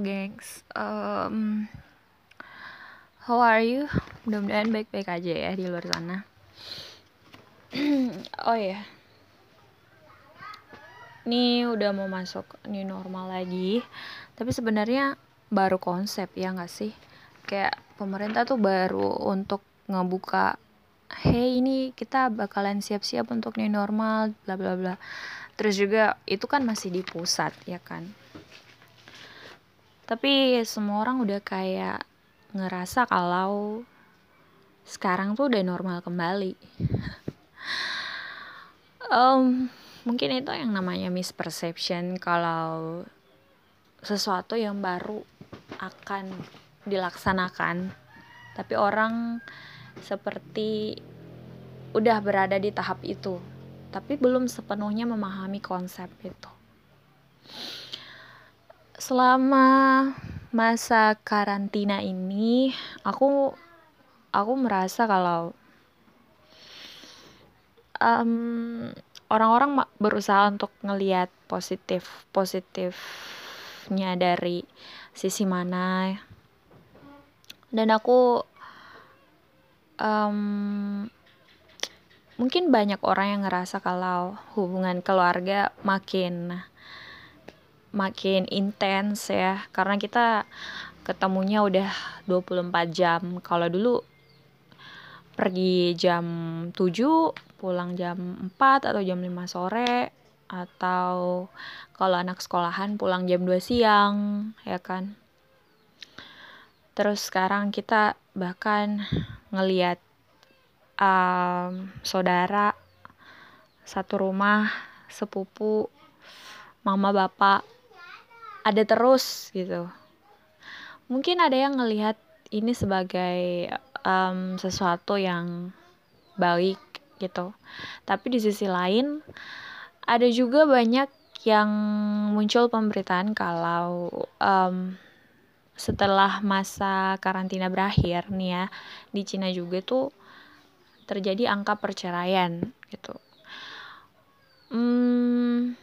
Gengs, um, how are you? Mudah-mudahan baik-baik aja ya di luar sana. oh ya, ini udah mau masuk new normal lagi, tapi sebenarnya baru konsep ya nggak sih? Kayak pemerintah tuh baru untuk ngebuka, hey ini kita bakalan siap-siap untuk new normal, bla bla bla. Terus juga itu kan masih di pusat ya kan tapi semua orang udah kayak ngerasa kalau sekarang tuh udah normal kembali. Um, mungkin itu yang namanya misperception kalau sesuatu yang baru akan dilaksanakan. Tapi orang seperti udah berada di tahap itu tapi belum sepenuhnya memahami konsep itu selama masa karantina ini aku aku merasa kalau um, orang-orang berusaha untuk ngelihat positif positifnya dari sisi mana. Dan aku um, mungkin banyak orang yang ngerasa kalau hubungan keluarga makin makin intens ya. Karena kita ketemunya udah 24 jam. Kalau dulu pergi jam 7 pulang jam 4 atau jam 5 sore atau kalau anak sekolahan pulang jam 2 siang ya kan. Terus sekarang kita bahkan ngeliat um, saudara satu rumah sepupu mama bapak ada terus gitu mungkin ada yang ngelihat ini sebagai um, sesuatu yang baik gitu tapi di sisi lain ada juga banyak yang muncul pemberitaan kalau um, setelah masa karantina berakhir nih ya di Cina juga tuh terjadi angka perceraian gitu. Hmm,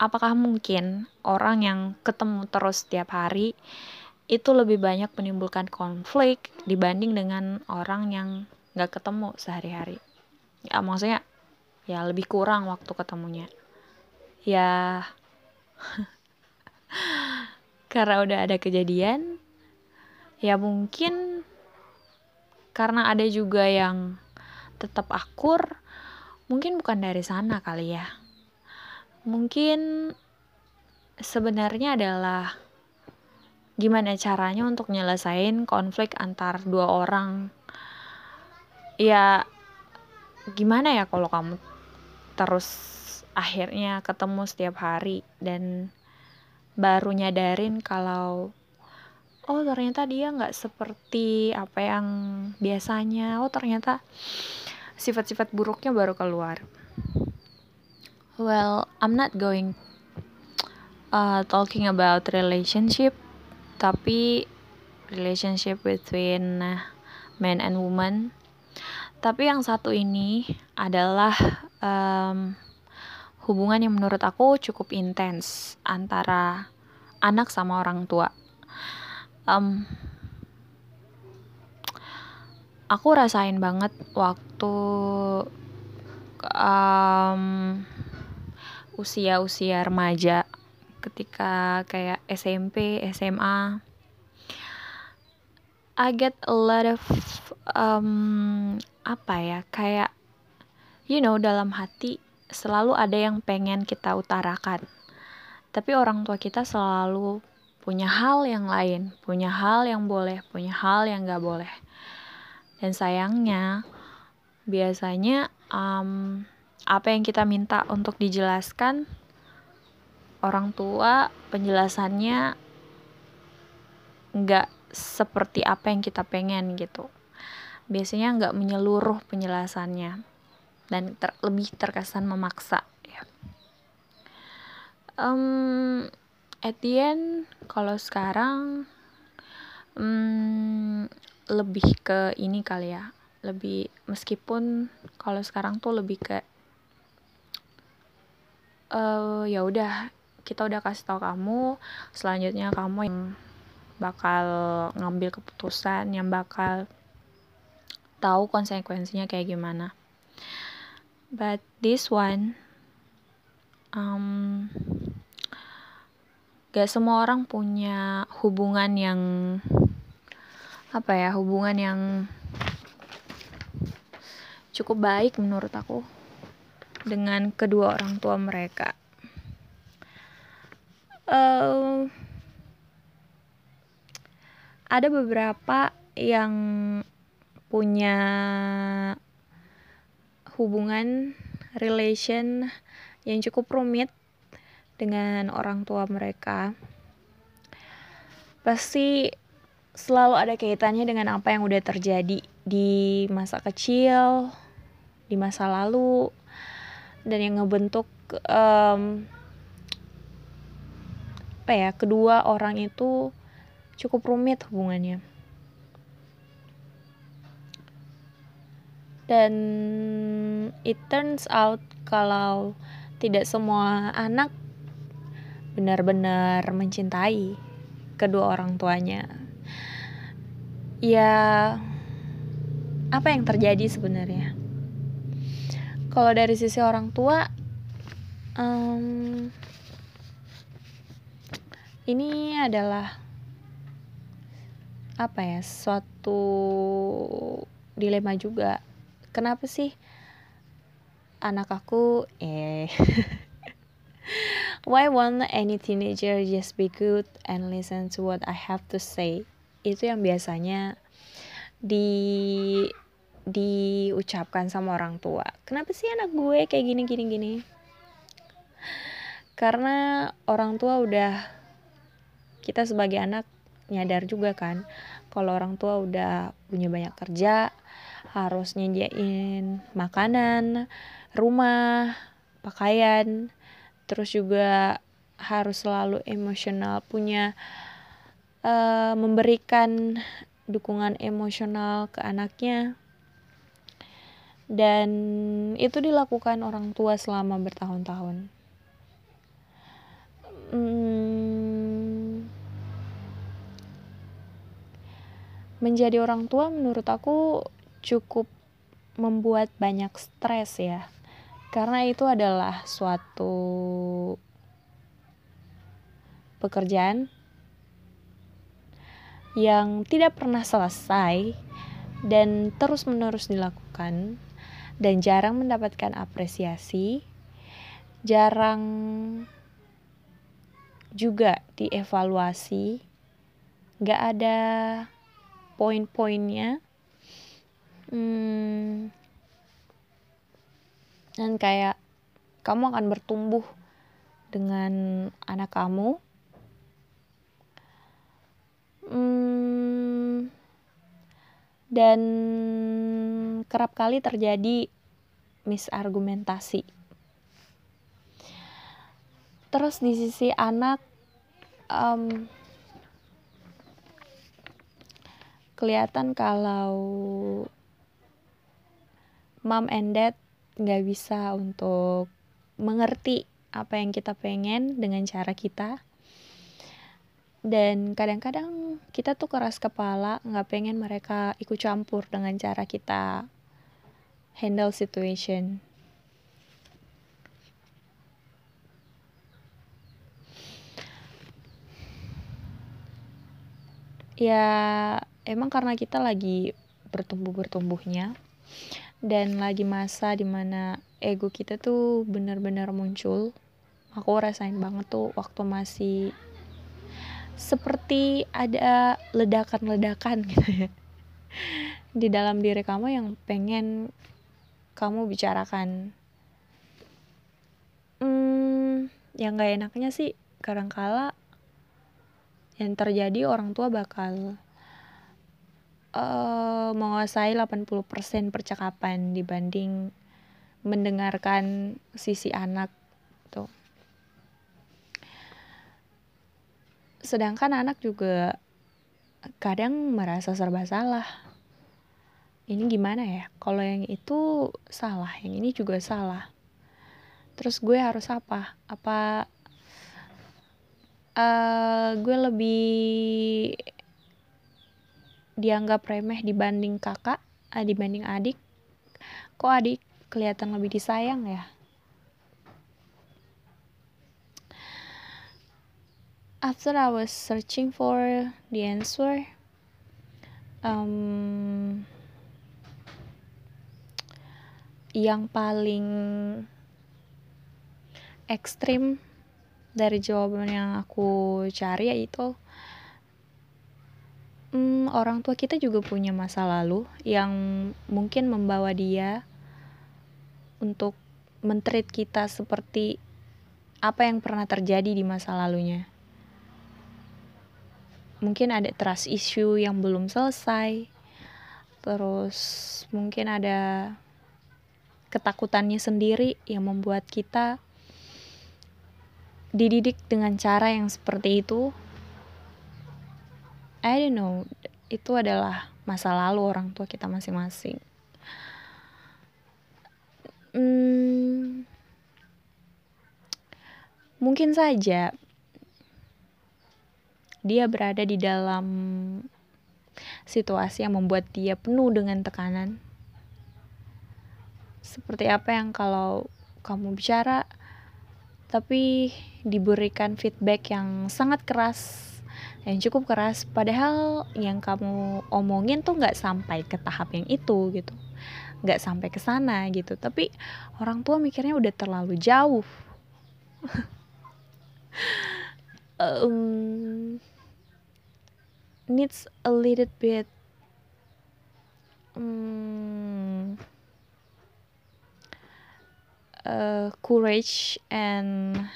apakah mungkin orang yang ketemu terus setiap hari itu lebih banyak menimbulkan konflik dibanding dengan orang yang nggak ketemu sehari-hari? Ya maksudnya ya lebih kurang waktu ketemunya. Ya karena udah ada kejadian ya mungkin karena ada juga yang tetap akur mungkin bukan dari sana kali ya mungkin sebenarnya adalah gimana caranya untuk nyelesain konflik antar dua orang. Ya gimana ya kalau kamu terus akhirnya ketemu setiap hari dan baru nyadarin kalau oh ternyata dia nggak seperti apa yang biasanya. Oh ternyata sifat-sifat buruknya baru keluar Well, I'm not going uh, talking about relationship, tapi relationship between man and woman. Tapi yang satu ini adalah um, hubungan yang menurut aku cukup intens antara anak sama orang tua. Um, aku rasain banget waktu um, usia-usia remaja ketika kayak SMP, SMA I get a lot of um, apa ya kayak you know dalam hati selalu ada yang pengen kita utarakan. Tapi orang tua kita selalu punya hal yang lain punya hal yang boleh punya hal yang gak boleh. Dan sayangnya biasanya um, apa yang kita minta untuk dijelaskan orang tua penjelasannya nggak seperti apa yang kita pengen gitu. Biasanya nggak menyeluruh penjelasannya dan ter lebih terkesan memaksa ya. Um, at kalau sekarang um, lebih ke ini kali ya. Lebih meskipun kalau sekarang tuh lebih ke uh, ya udah kita udah kasih tahu kamu selanjutnya kamu yang bakal ngambil keputusan yang bakal tahu konsekuensinya kayak gimana. But this one um, gak semua orang punya hubungan yang apa ya hubungan yang cukup baik menurut aku dengan kedua orang tua mereka. Uh, ada beberapa yang punya hubungan relation yang cukup rumit dengan orang tua mereka. Pasti selalu ada kaitannya dengan apa yang udah terjadi di masa kecil, di masa lalu, dan yang ngebentuk um, apa ya kedua orang itu cukup rumit hubungannya. Dan it turns out kalau tidak semua anak benar-benar mencintai kedua orang tuanya ya apa yang terjadi sebenarnya kalau dari sisi orang tua um, ini adalah apa ya suatu dilema juga. Kenapa sih anak aku eh why won't any teenager just be good and listen to what I have to say? Itu yang biasanya di diucapkan sama orang tua kenapa sih anak gue kayak gini gini gini? Karena orang tua udah kita sebagai anak nyadar juga kan kalau orang tua udah punya banyak kerja harus nyediain makanan rumah pakaian terus juga harus selalu emosional punya uh, memberikan dukungan emosional ke anaknya dan itu dilakukan orang tua selama bertahun-tahun. Hmm, menjadi orang tua menurut aku cukup membuat banyak stres ya, karena itu adalah suatu pekerjaan yang tidak pernah selesai dan terus-menerus dilakukan dan jarang mendapatkan apresiasi, jarang juga dievaluasi, gak ada poin-poinnya, hmm, dan kayak kamu akan bertumbuh dengan anak kamu. Hmm, dan kerap kali terjadi misargumentasi. Terus di sisi anak um, kelihatan kalau mom and dad nggak bisa untuk mengerti apa yang kita pengen dengan cara kita dan kadang-kadang kita tuh keras kepala nggak pengen mereka ikut campur dengan cara kita handle situation. Ya emang karena kita lagi bertumbuh bertumbuhnya dan lagi masa di mana ego kita tuh benar-benar muncul aku rasain banget tuh waktu masih seperti ada ledakan-ledakan gitu ya. Di dalam diri kamu yang pengen kamu bicarakan? Hmm, yang gak enaknya sih. Kadangkala yang terjadi orang tua bakal uh, menguasai 80% percakapan dibanding mendengarkan sisi anak tuh. Sedangkan anak juga kadang merasa serba salah ini gimana ya? Kalau yang itu salah yang ini juga salah. Terus gue harus apa? Apa uh, gue lebih dianggap remeh dibanding kakak uh, dibanding adik? Kok adik kelihatan lebih disayang ya? After I was searching for the answer um, yang paling ekstrim dari jawaban yang aku cari yaitu hmm, orang tua kita juga punya masa lalu yang mungkin membawa dia untuk mentreat kita seperti apa yang pernah terjadi di masa lalunya. Mungkin ada trust issue yang belum selesai. Terus mungkin ada ketakutannya sendiri yang membuat kita dididik dengan cara yang seperti itu I don't know itu adalah masa lalu orang tua kita masing-masing. Hmm, mungkin saja dia berada di dalam situasi yang membuat dia penuh dengan tekanan seperti apa yang kalau kamu bicara tapi diberikan feedback yang sangat keras yang cukup keras. Padahal yang kamu omongin tuh nggak sampai ke tahap yang itu gitu nggak sampai ke sana gitu. Tapi orang tua mikirnya udah terlalu jauh. Um, needs a little bit um, uh, courage and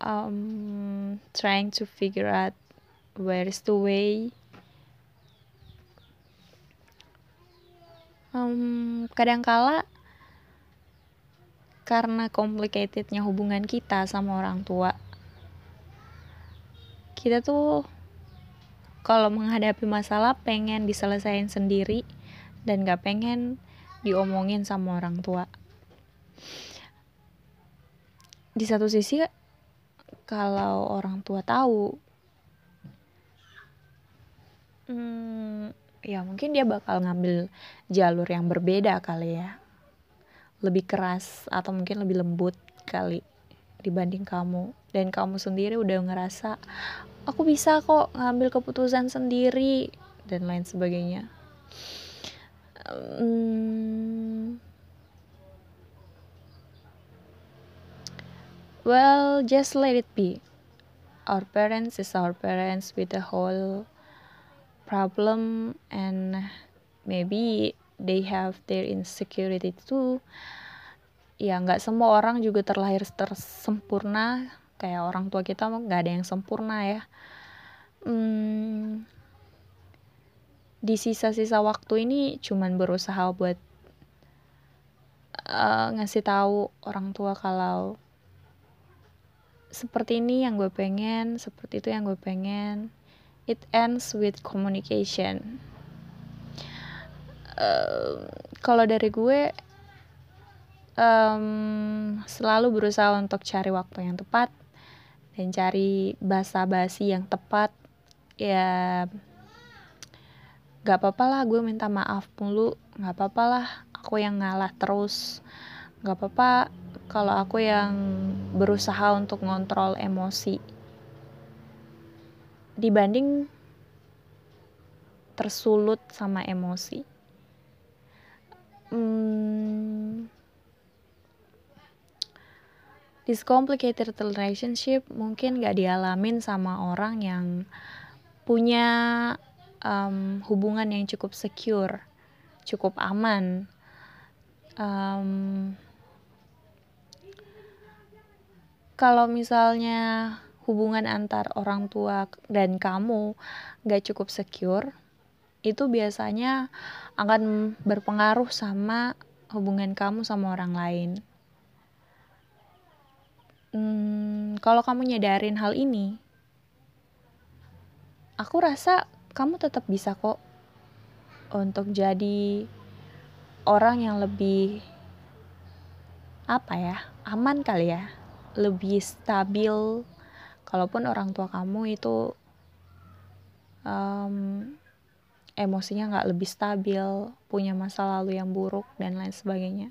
um, trying to figure out where is the way. Um, kadangkala karena complicatednya hubungan kita sama orang tua, kita tuh kalau menghadapi masalah pengen diselesaikan sendiri dan gak pengen diomongin sama orang tua. Di satu sisi kalau orang tua tahu hmm, ya mungkin dia bakal ngambil jalur yang berbeda kali ya. Lebih keras atau mungkin lebih lembut kali dibanding kamu. Dan kamu sendiri udah ngerasa aku bisa kok ngambil keputusan sendiri dan lain sebagainya um, well just let it be. Our parents is our parents with the whole problem and maybe they have their insecurity too. Ya nggak semua orang juga terlahir tersempurna. Kayak orang tua kita nggak ada yang sempurna ya. Hmm, di sisa-sisa waktu ini cuman berusaha buat uh, ngasih tahu orang tua kalau seperti ini yang gue pengen, seperti itu yang gue pengen. It ends with communication. Uh, kalau dari gue um, selalu berusaha untuk cari waktu yang tepat dan cari bahasa basi yang tepat ya gak apa-apa lah gue minta maaf mulu. Gak apa-apa lah aku yang ngalah terus. Gak apa-apa kalau aku yang berusaha untuk ngontrol emosi. Dibanding tersulut sama emosi. Hmm, this complicated relationship mungkin gak dialamin sama orang yang punya um, hubungan yang cukup secure, cukup aman. Um, kalau misalnya hubungan antar orang tua dan kamu gak cukup secure, itu biasanya akan berpengaruh sama hubungan kamu sama orang lain. Hmm, kalau kamu nyadarin hal ini, aku rasa kamu tetap bisa kok untuk jadi orang yang lebih apa ya aman kali ya. Lebih stabil. Kalaupun orang tua kamu itu um, emosinya nggak lebih stabil punya masa lalu yang buruk dan lain sebagainya.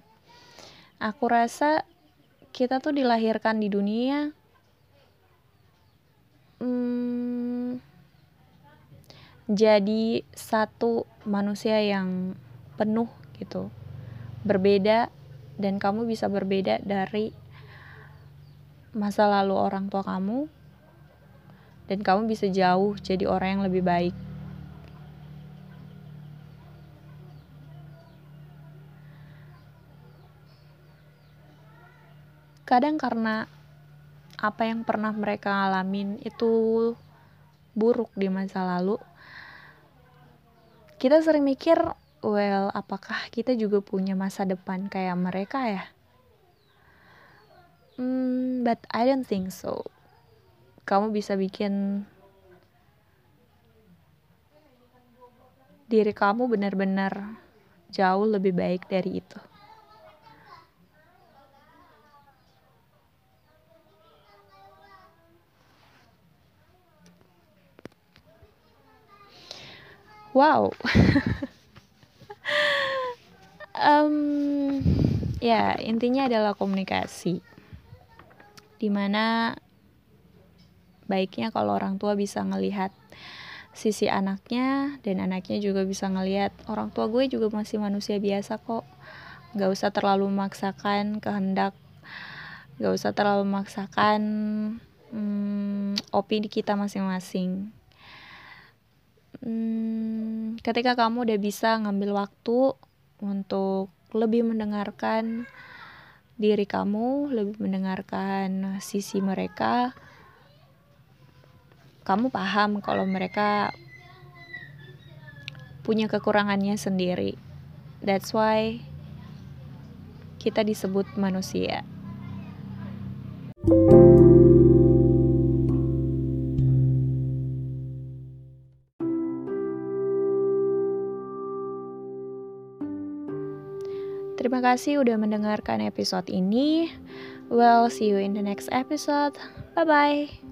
Aku rasa kita tuh dilahirkan di dunia hmm, jadi satu manusia yang penuh gitu berbeda dan kamu bisa berbeda dari masa lalu orang tua kamu dan kamu bisa jauh jadi orang yang lebih baik. Kadang karena apa yang pernah mereka alamin itu buruk di masa lalu, kita sering mikir well apakah kita juga punya masa depan kayak mereka ya? Hmm, but I don't think so. Kamu bisa bikin diri kamu benar-benar jauh lebih baik dari itu wow. Um, ya intinya adalah komunikasi. Di mana baiknya kalau orang tua bisa ngelihat sisi anaknya dan anaknya juga bisa ngelihat. Orang tua gue juga masih manusia biasa kok. Nggak usah terlalu memaksakan kehendak nggak usah terlalu memaksakan hmm, opini kita masing-masing hmm, ketika kamu udah bisa ngambil waktu untuk lebih mendengarkan diri kamu, lebih mendengarkan sisi mereka. Kamu paham kalau mereka punya kekurangannya sendiri. That's why kita disebut manusia. Kasih udah mendengarkan episode ini. Well, see you in the next episode. Bye bye.